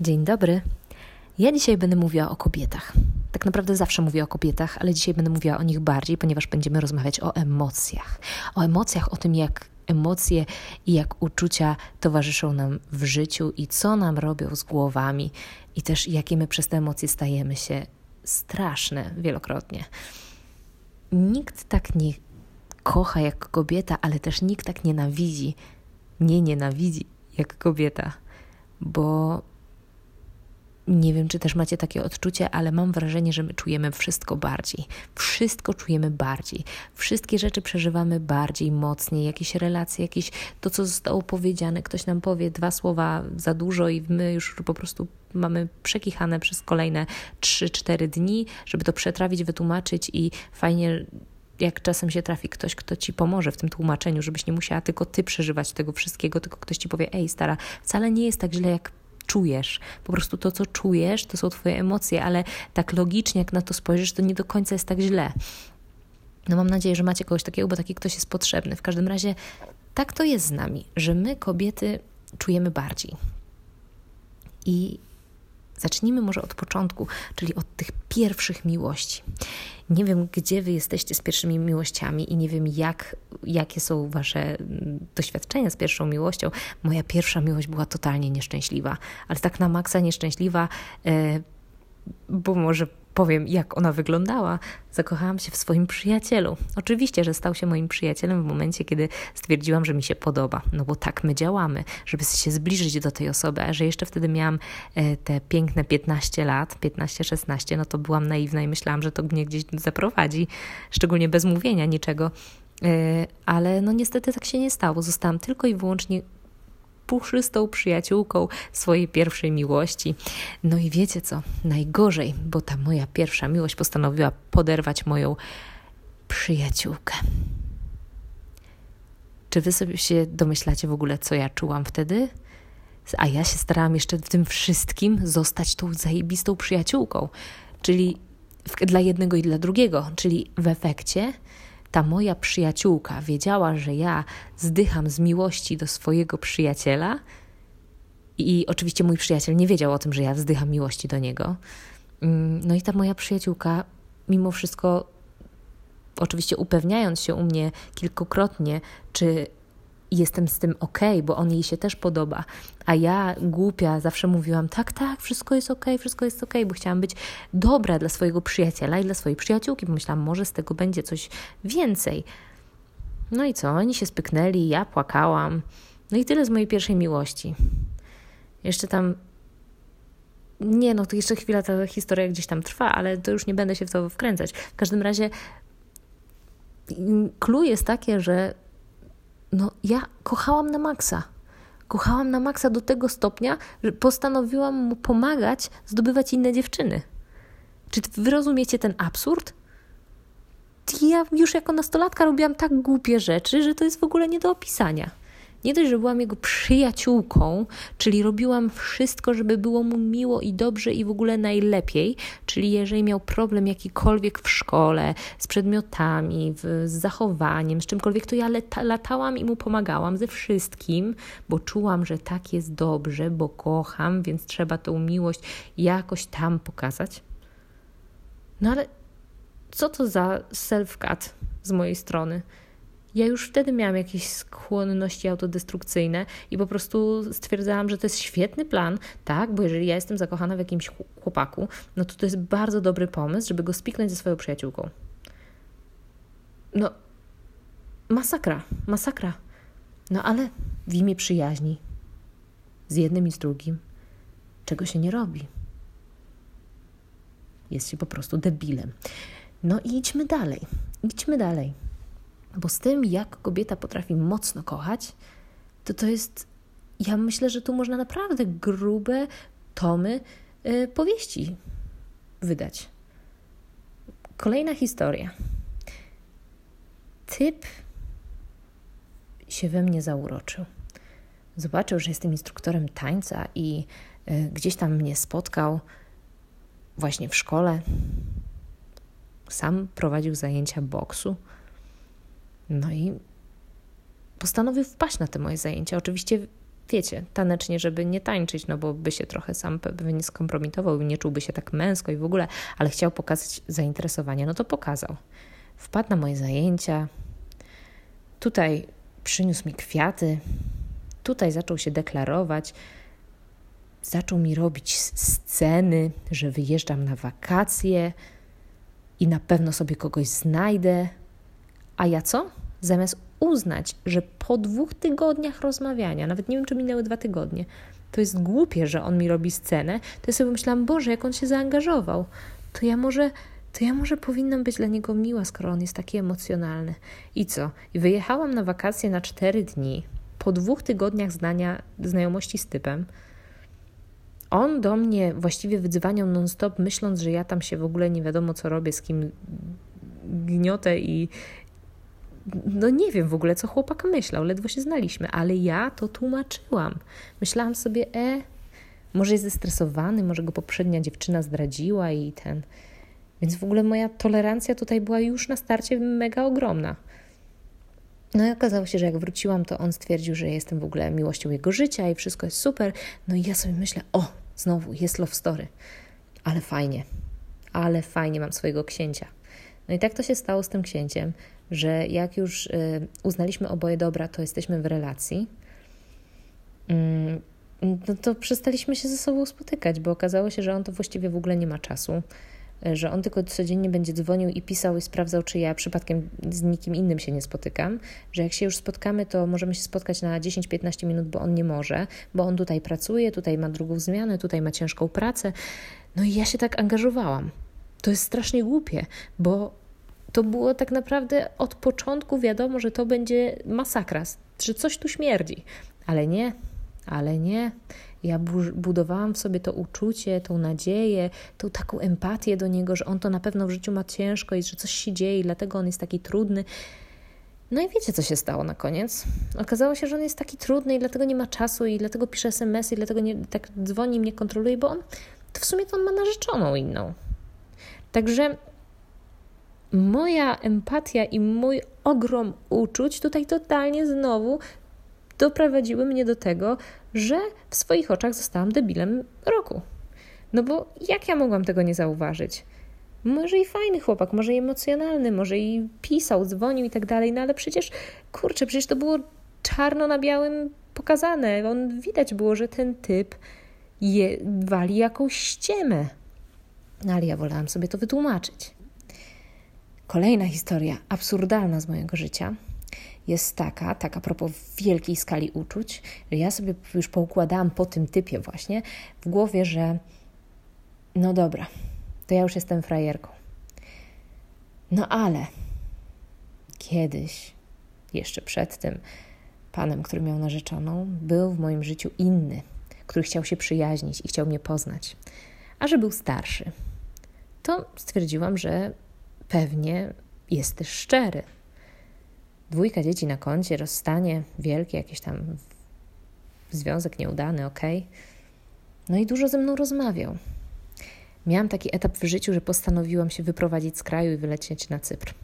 Dzień dobry. Ja dzisiaj będę mówiła o kobietach. Tak naprawdę zawsze mówię o kobietach, ale dzisiaj będę mówiła o nich bardziej, ponieważ będziemy rozmawiać o emocjach. O emocjach, o tym, jak emocje i jak uczucia towarzyszą nam w życiu i co nam robią z głowami, i też jakie my przez te emocje stajemy się straszne wielokrotnie. Nikt tak nie kocha jak kobieta, ale też nikt tak nienawidzi, nie nienawidzi jak kobieta, bo nie wiem, czy też macie takie odczucie, ale mam wrażenie, że my czujemy wszystko bardziej. Wszystko czujemy bardziej. Wszystkie rzeczy przeżywamy bardziej, mocniej. Jakieś relacje, jakieś to, co zostało powiedziane. Ktoś nam powie dwa słowa za dużo i my już po prostu mamy przekichane przez kolejne 3-4 dni, żeby to przetrawić, wytłumaczyć i fajnie jak czasem się trafi ktoś, kto ci pomoże w tym tłumaczeniu, żebyś nie musiała tylko ty przeżywać tego wszystkiego, tylko ktoś ci powie, ej stara, wcale nie jest tak źle, jak czujesz. Po prostu to, co czujesz, to są Twoje emocje, ale tak logicznie, jak na to spojrzysz, to nie do końca jest tak źle. No mam nadzieję, że macie kogoś takiego, bo taki ktoś jest potrzebny. W każdym razie tak to jest z nami, że my, kobiety, czujemy bardziej. I zacznijmy może od początku, czyli od tych pierwszych miłości. Nie wiem, gdzie wy jesteście z pierwszymi miłościami i nie wiem, jak, jakie są wasze mm, doświadczenia z pierwszą miłością. Moja pierwsza miłość była totalnie nieszczęśliwa, ale tak na maksa nieszczęśliwa, e, bo może powiem, jak ona wyglądała, zakochałam się w swoim przyjacielu. Oczywiście, że stał się moim przyjacielem w momencie, kiedy stwierdziłam, że mi się podoba. No bo tak my działamy, żeby się zbliżyć do tej osoby. A że jeszcze wtedy miałam e, te piękne 15 lat, 15-16, no to byłam naiwna i myślałam, że to mnie gdzieś zaprowadzi, szczególnie bez mówienia niczego. E, ale no niestety tak się nie stało. Zostałam tylko i wyłącznie puszystą przyjaciółką swojej pierwszej miłości. No i wiecie co? Najgorzej, bo ta moja pierwsza miłość postanowiła poderwać moją przyjaciółkę. Czy wy sobie się domyślacie w ogóle, co ja czułam wtedy? A ja się starałam jeszcze w tym wszystkim zostać tą zajebistą przyjaciółką, czyli dla jednego i dla drugiego, czyli w efekcie ta moja przyjaciółka wiedziała, że ja zdycham z miłości do swojego przyjaciela, i oczywiście mój przyjaciel nie wiedział o tym, że ja wzdycham miłości do niego. Mm, no i ta moja przyjaciółka, mimo wszystko, oczywiście upewniając się u mnie kilkukrotnie, czy jestem z tym ok, bo on jej się też podoba. A ja, głupia, zawsze mówiłam: tak, tak, wszystko jest ok, wszystko jest ok, bo chciałam być dobra dla swojego przyjaciela i dla swojej przyjaciółki. Pomyślałam, może z tego będzie coś więcej. No i co? Oni się spyknęli, ja płakałam. No i tyle z mojej pierwszej miłości. Jeszcze tam. Nie, no to jeszcze chwila ta historia gdzieś tam trwa, ale to już nie będę się w to wkręcać. W każdym razie. Clue jest takie, że no ja kochałam na maksa. Kochałam na maksa do tego stopnia, że postanowiłam mu pomagać zdobywać inne dziewczyny. Czy wy rozumiecie ten absurd? Ja już jako nastolatka robiłam tak głupie rzeczy, że to jest w ogóle nie do opisania. Nie dość, że byłam jego przyjaciółką, czyli robiłam wszystko, żeby było mu miło i dobrze i w ogóle najlepiej, czyli jeżeli miał problem jakikolwiek w szkole, z przedmiotami, w, z zachowaniem, z czymkolwiek, to ja lata, latałam i mu pomagałam ze wszystkim, bo czułam, że tak jest dobrze, bo kocham, więc trzeba tą miłość jakoś tam pokazać. No ale co to za self-cut z mojej strony? Ja już wtedy miałam jakieś skłonności autodestrukcyjne i po prostu stwierdzałam, że to jest świetny plan, tak, bo jeżeli ja jestem zakochana w jakimś chłopaku, no to to jest bardzo dobry pomysł, żeby go spiknąć ze swoją przyjaciółką. No, masakra, masakra. No ale w imię przyjaźni z jednym i z drugim, czego się nie robi. Jest się po prostu debilem. No i idźmy dalej. Idźmy dalej. Bo z tym, jak kobieta potrafi mocno kochać, to to jest, ja myślę, że tu można naprawdę grube tomy y, powieści wydać. Kolejna historia. Typ się we mnie zauroczył. Zobaczył, że jestem instruktorem tańca i y, gdzieś tam mnie spotkał właśnie w szkole. Sam prowadził zajęcia boksu. No i postanowił wpaść na te moje zajęcia. Oczywiście wiecie, tanecznie, żeby nie tańczyć, no bo by się trochę sam pewnie skompromitował i nie czułby się tak męsko i w ogóle, ale chciał pokazać zainteresowanie, no to pokazał. Wpadł na moje zajęcia, tutaj przyniósł mi kwiaty, tutaj zaczął się deklarować, zaczął mi robić sceny, że wyjeżdżam na wakacje i na pewno sobie kogoś znajdę. A ja co? Zamiast uznać, że po dwóch tygodniach rozmawiania, nawet nie wiem, czy minęły dwa tygodnie, to jest głupie, że on mi robi scenę, to ja sobie myślałam, Boże, jak on się zaangażował. To ja może, to ja może powinnam być dla niego miła, skoro on jest taki emocjonalny. I co? I wyjechałam na wakacje na cztery dni. Po dwóch tygodniach znania, znajomości z typem, on do mnie właściwie wydzwaniał non-stop, myśląc, że ja tam się w ogóle nie wiadomo co robię, z kim gniotę i, no nie wiem w ogóle, co chłopak myślał, ledwo się znaliśmy, ale ja to tłumaczyłam. Myślałam sobie, e, może jest zestresowany, może go poprzednia dziewczyna zdradziła i ten. Więc w ogóle moja tolerancja tutaj była już na starcie mega ogromna. No i okazało się, że jak wróciłam, to on stwierdził, że jestem w ogóle miłością jego życia i wszystko jest super. No i ja sobie myślę, o, znowu jest love story. Ale fajnie, ale fajnie mam swojego księcia. No i tak to się stało z tym księciem, że jak już y, uznaliśmy oboje dobra, to jesteśmy w relacji, mm, no to przestaliśmy się ze sobą spotykać, bo okazało się, że on to właściwie w ogóle nie ma czasu, y, że on tylko codziennie będzie dzwonił i pisał i sprawdzał, czy ja przypadkiem z nikim innym się nie spotykam, że jak się już spotkamy, to możemy się spotkać na 10-15 minut, bo on nie może, bo on tutaj pracuje, tutaj ma drugą zmianę, tutaj ma ciężką pracę. No i ja się tak angażowałam. To jest strasznie głupie, bo to było tak naprawdę od początku wiadomo, że to będzie masakra, że coś tu śmierdzi. Ale nie, ale nie. Ja budowałam w sobie to uczucie, tą nadzieję, tą taką empatię do niego, że on to na pewno w życiu ma ciężko i że coś się dzieje, i dlatego on jest taki trudny. No i wiecie, co się stało na koniec? Okazało się, że on jest taki trudny i dlatego nie ma czasu, i dlatego pisze SMS, i dlatego nie, tak dzwoni i mnie kontroluje, bo on to w sumie to on ma narzeczoną inną. Także moja empatia i mój ogrom uczuć tutaj totalnie znowu doprowadziły mnie do tego, że w swoich oczach zostałam debilem roku. No bo jak ja mogłam tego nie zauważyć? Może i fajny chłopak, może i emocjonalny, może i pisał, dzwonił i tak dalej, no ale przecież, kurczę, przecież to było czarno na białym pokazane. On widać było, że ten typ je, wali jakąś ściemę. No ale ja wolałam sobie to wytłumaczyć. Kolejna historia absurdalna z mojego życia jest taka, tak a propos wielkiej skali uczuć, że ja sobie już poukładałam po tym typie właśnie w głowie, że no dobra, to ja już jestem frajerką. No ale kiedyś, jeszcze przed tym panem, który miał narzeczoną, był w moim życiu inny, który chciał się przyjaźnić i chciał mnie poznać. A że był starszy, to stwierdziłam, że pewnie jest też szczery. Dwójka dzieci na koncie, rozstanie wielkie, jakiś tam związek nieudany, ok. No i dużo ze mną rozmawiał. Miałam taki etap w życiu, że postanowiłam się wyprowadzić z kraju i wylecieć na Cypr.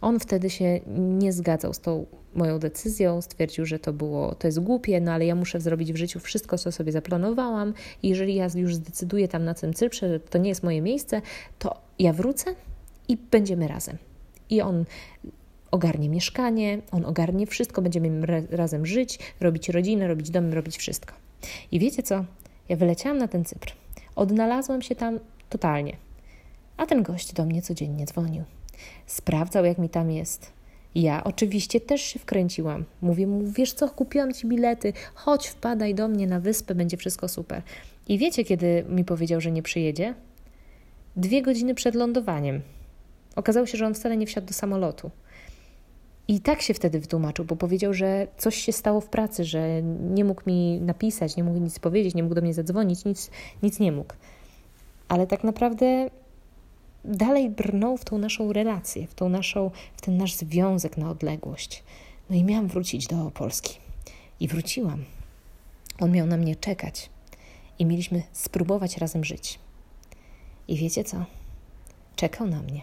On wtedy się nie zgadzał z tą moją decyzją, stwierdził, że to było, to jest głupie, no ale ja muszę zrobić w życiu wszystko, co sobie zaplanowałam i jeżeli ja już zdecyduję tam na tym Cyprze, że to nie jest moje miejsce, to ja wrócę i będziemy razem. I on ogarnie mieszkanie, on ogarnie wszystko, będziemy razem żyć, robić rodzinę, robić dom, robić wszystko. I wiecie co? Ja wyleciałam na ten Cypr. Odnalazłam się tam totalnie. A ten gość do mnie codziennie dzwonił. Sprawdzał, jak mi tam jest. Ja oczywiście też się wkręciłam. Mówię mu, wiesz co, kupiłam ci bilety, chodź, wpadaj do mnie na wyspę, będzie wszystko super. I wiecie, kiedy mi powiedział, że nie przyjedzie? Dwie godziny przed lądowaniem. Okazało się, że on wcale nie wsiadł do samolotu. I tak się wtedy wytłumaczył, bo powiedział, że coś się stało w pracy, że nie mógł mi napisać, nie mógł nic powiedzieć, nie mógł do mnie zadzwonić, nic, nic nie mógł. Ale tak naprawdę dalej brnął w tą naszą relację, w, tą naszą, w ten nasz związek na odległość. No i miałam wrócić do Polski. I wróciłam. On miał na mnie czekać. I mieliśmy spróbować razem żyć. I wiecie co? Czekał na mnie.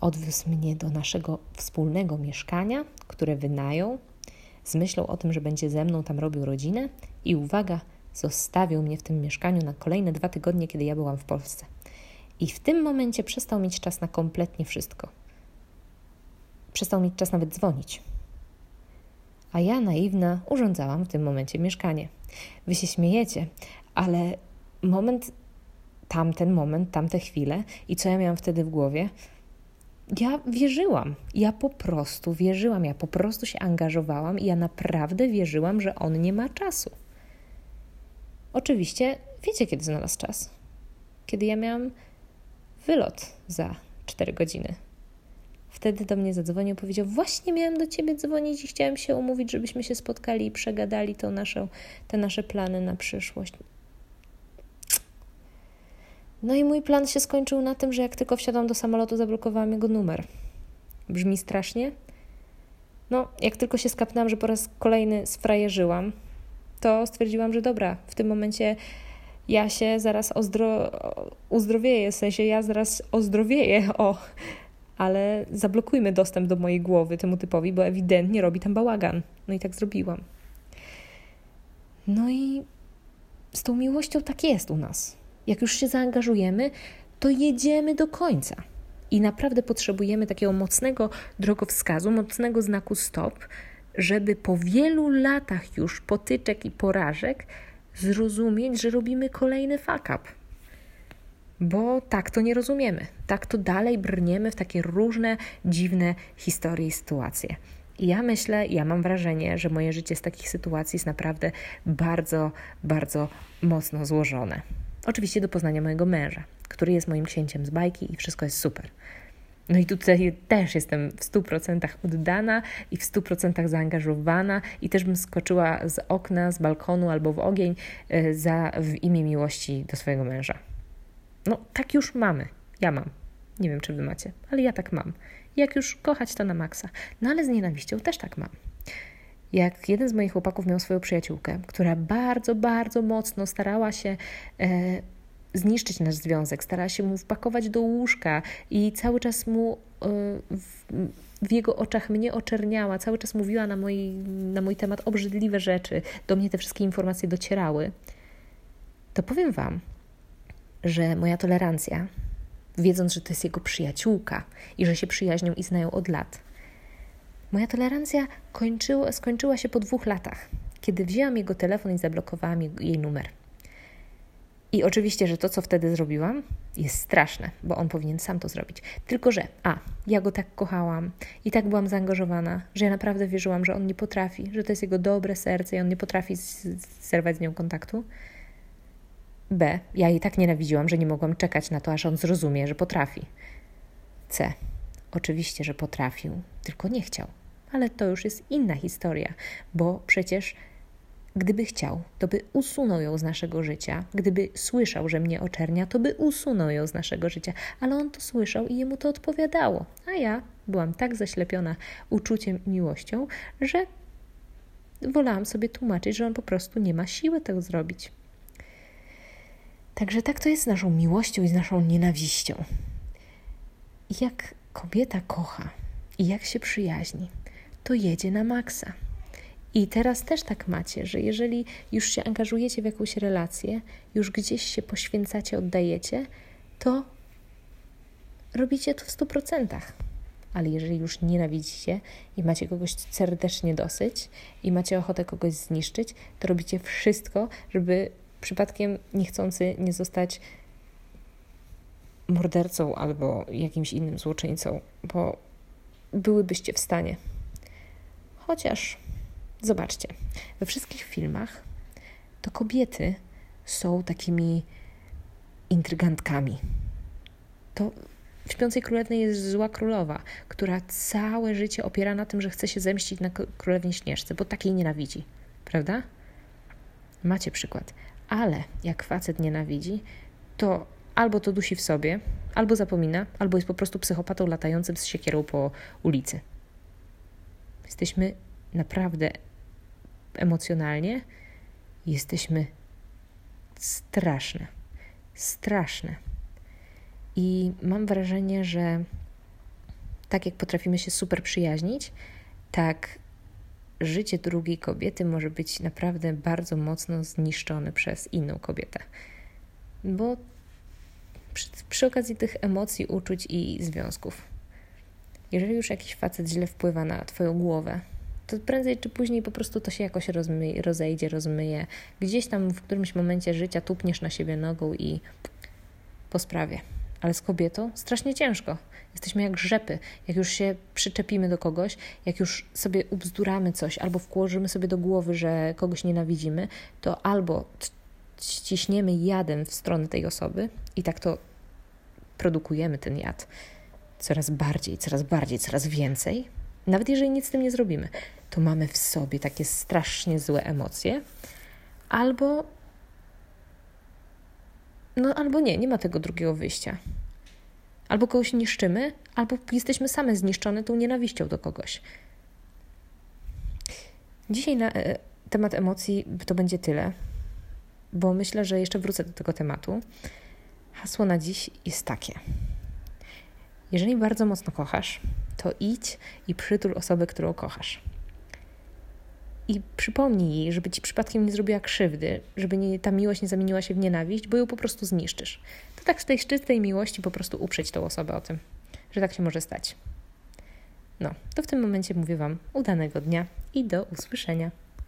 Odwiózł mnie do naszego wspólnego mieszkania, które wynajął. z myślą o tym, że będzie ze mną tam robił rodzinę i uwaga, zostawił mnie w tym mieszkaniu na kolejne dwa tygodnie, kiedy ja byłam w Polsce. I w tym momencie przestał mieć czas na kompletnie wszystko. Przestał mieć czas nawet dzwonić. A ja, naiwna, urządzałam w tym momencie mieszkanie. Wy się śmiejecie, ale moment, tamten moment, tamte chwile i co ja miałam wtedy w głowie, ja wierzyłam. Ja po prostu wierzyłam. Ja po prostu się angażowałam i ja naprawdę wierzyłam, że on nie ma czasu. Oczywiście, wiecie, kiedy znalazł czas? Kiedy ja miałam wylot za 4 godziny. Wtedy do mnie zadzwonił, powiedział: Właśnie miałem do ciebie dzwonić i chciałem się umówić, żebyśmy się spotkali i przegadali to naszą, te nasze plany na przyszłość. No i mój plan się skończył na tym, że jak tylko wsiadłam do samolotu, zablokowałam jego numer. Brzmi strasznie? No, jak tylko się skapnęłam, że po raz kolejny sfrajerzyłam, to stwierdziłam, że dobra, w tym momencie ja się zaraz ozdro... uzdrowieję, w sensie ja zaraz ozdrowieję, o, ale zablokujmy dostęp do mojej głowy temu typowi, bo ewidentnie robi tam bałagan. No i tak zrobiłam. No i z tą miłością tak jest u nas. Jak już się zaangażujemy, to jedziemy do końca. I naprawdę potrzebujemy takiego mocnego drogowskazu, mocnego znaku stop, żeby po wielu latach już potyczek i porażek zrozumieć, że robimy kolejny fuck up. Bo tak to nie rozumiemy. Tak to dalej brniemy w takie różne, dziwne historie i sytuacje. I ja myślę, ja mam wrażenie, że moje życie z takich sytuacji jest naprawdę bardzo, bardzo mocno złożone. Oczywiście do poznania mojego męża, który jest moim księciem z bajki i wszystko jest super. No i tutaj też jestem w 100% oddana i w 100% zaangażowana i też bym skoczyła z okna, z balkonu albo w ogień e, za, w imię miłości do swojego męża. No tak już mamy. Ja mam. Nie wiem, czy wy macie, ale ja tak mam. Jak już kochać, to na maksa. No ale z nienawiścią też tak mam jak jeden z moich chłopaków miał swoją przyjaciółkę, która bardzo, bardzo mocno starała się e, zniszczyć nasz związek, starała się mu wpakować do łóżka i cały czas mu e, w, jego oczach mnie oczerniała, cały czas mówiła na mój, na mój temat obrzydliwe rzeczy, do mnie te wszystkie informacje docierały, to powiem Wam, że moja tolerancja, wiedząc, że to jest jego przyjaciółka i że się przyjaźnią i znają od lat, Moja tolerancja kończyło, skończyła się po dwóch latach, kiedy wzięłam jego telefon i zablokowałam jej numer. I oczywiście, że to, co wtedy zrobiłam, jest straszne, bo on powinien sam to zrobić. Tylko, że A, ja go tak kochałam i tak byłam zaangażowana, że ja naprawdę wierzyłam, że on nie potrafi, że to jest jego dobre serce i on nie potrafi zerwać z nią kontaktu. B, ja jej tak nienawidziłam, że nie mogłam czekać na to, aż on zrozumie, że potrafi. C, oczywiście, że potrafił, tylko nie chciał ale to już jest inna historia, bo przecież gdyby chciał, to by usunął ją z naszego życia. Gdyby słyszał, że mnie oczernia, to by usunął ją z naszego życia, ale on to słyszał i jemu to odpowiadało. A ja byłam tak zaślepiona uczuciem i miłością, że wolałam sobie tłumaczyć, że on po prostu nie ma siły tego zrobić. Także tak to jest z naszą miłością i z naszą nienawiścią. Jak kobieta kocha i jak się przyjaźni, to jedzie na maksa. I teraz też tak macie, że jeżeli już się angażujecie w jakąś relację, już gdzieś się poświęcacie, oddajecie, to robicie to w 100%. Ale jeżeli już nienawidzicie i macie kogoś serdecznie dosyć i macie ochotę kogoś zniszczyć, to robicie wszystko, żeby przypadkiem niechcący nie zostać mordercą albo jakimś innym złoczyńcą, bo byłybyście w stanie. Chociaż, zobaczcie, we wszystkich filmach to kobiety są takimi intrygantkami. To w Śpiącej Królewnej jest zła królowa, która całe życie opiera na tym, że chce się zemścić na królewnie Śnieżce, bo takiej nienawidzi. Prawda? Macie przykład. Ale jak facet nienawidzi, to albo to dusi w sobie, albo zapomina, albo jest po prostu psychopatą latającym z siekierą po ulicy. Jesteśmy naprawdę emocjonalnie, jesteśmy straszne. Straszne. I mam wrażenie, że tak jak potrafimy się super przyjaźnić, tak życie drugiej kobiety może być naprawdę bardzo mocno zniszczone przez inną kobietę. Bo przy, przy okazji tych emocji, uczuć i związków. Jeżeli już jakiś facet źle wpływa na Twoją głowę, to prędzej czy później po prostu to się jakoś rozmyje, rozejdzie, rozmyje. Gdzieś tam w którymś momencie życia tupniesz na siebie nogą i po sprawie. Ale z kobietą strasznie ciężko. Jesteśmy jak rzepy. Jak już się przyczepimy do kogoś, jak już sobie ubzduramy coś, albo wkłożymy sobie do głowy, że kogoś nienawidzimy, to albo ściśniemy jadem w stronę tej osoby i tak to produkujemy ten jad coraz bardziej, coraz bardziej, coraz więcej, nawet jeżeli nic z tym nie zrobimy, to mamy w sobie takie strasznie złe emocje, albo no albo nie, nie ma tego drugiego wyjścia. Albo kogoś niszczymy, albo jesteśmy same zniszczone tą nienawiścią do kogoś. Dzisiaj na e, temat emocji to będzie tyle, bo myślę, że jeszcze wrócę do tego tematu. Hasło na dziś jest takie. Jeżeli bardzo mocno kochasz, to idź i przytul osobę, którą kochasz. I przypomnij jej, żeby ci przypadkiem nie zrobiła krzywdy, żeby nie, ta miłość nie zamieniła się w nienawiść, bo ją po prostu zniszczysz. To tak z tej czystej miłości po prostu uprzeć tą osobę o tym, że tak się może stać. No, to w tym momencie mówię Wam udanego dnia i do usłyszenia.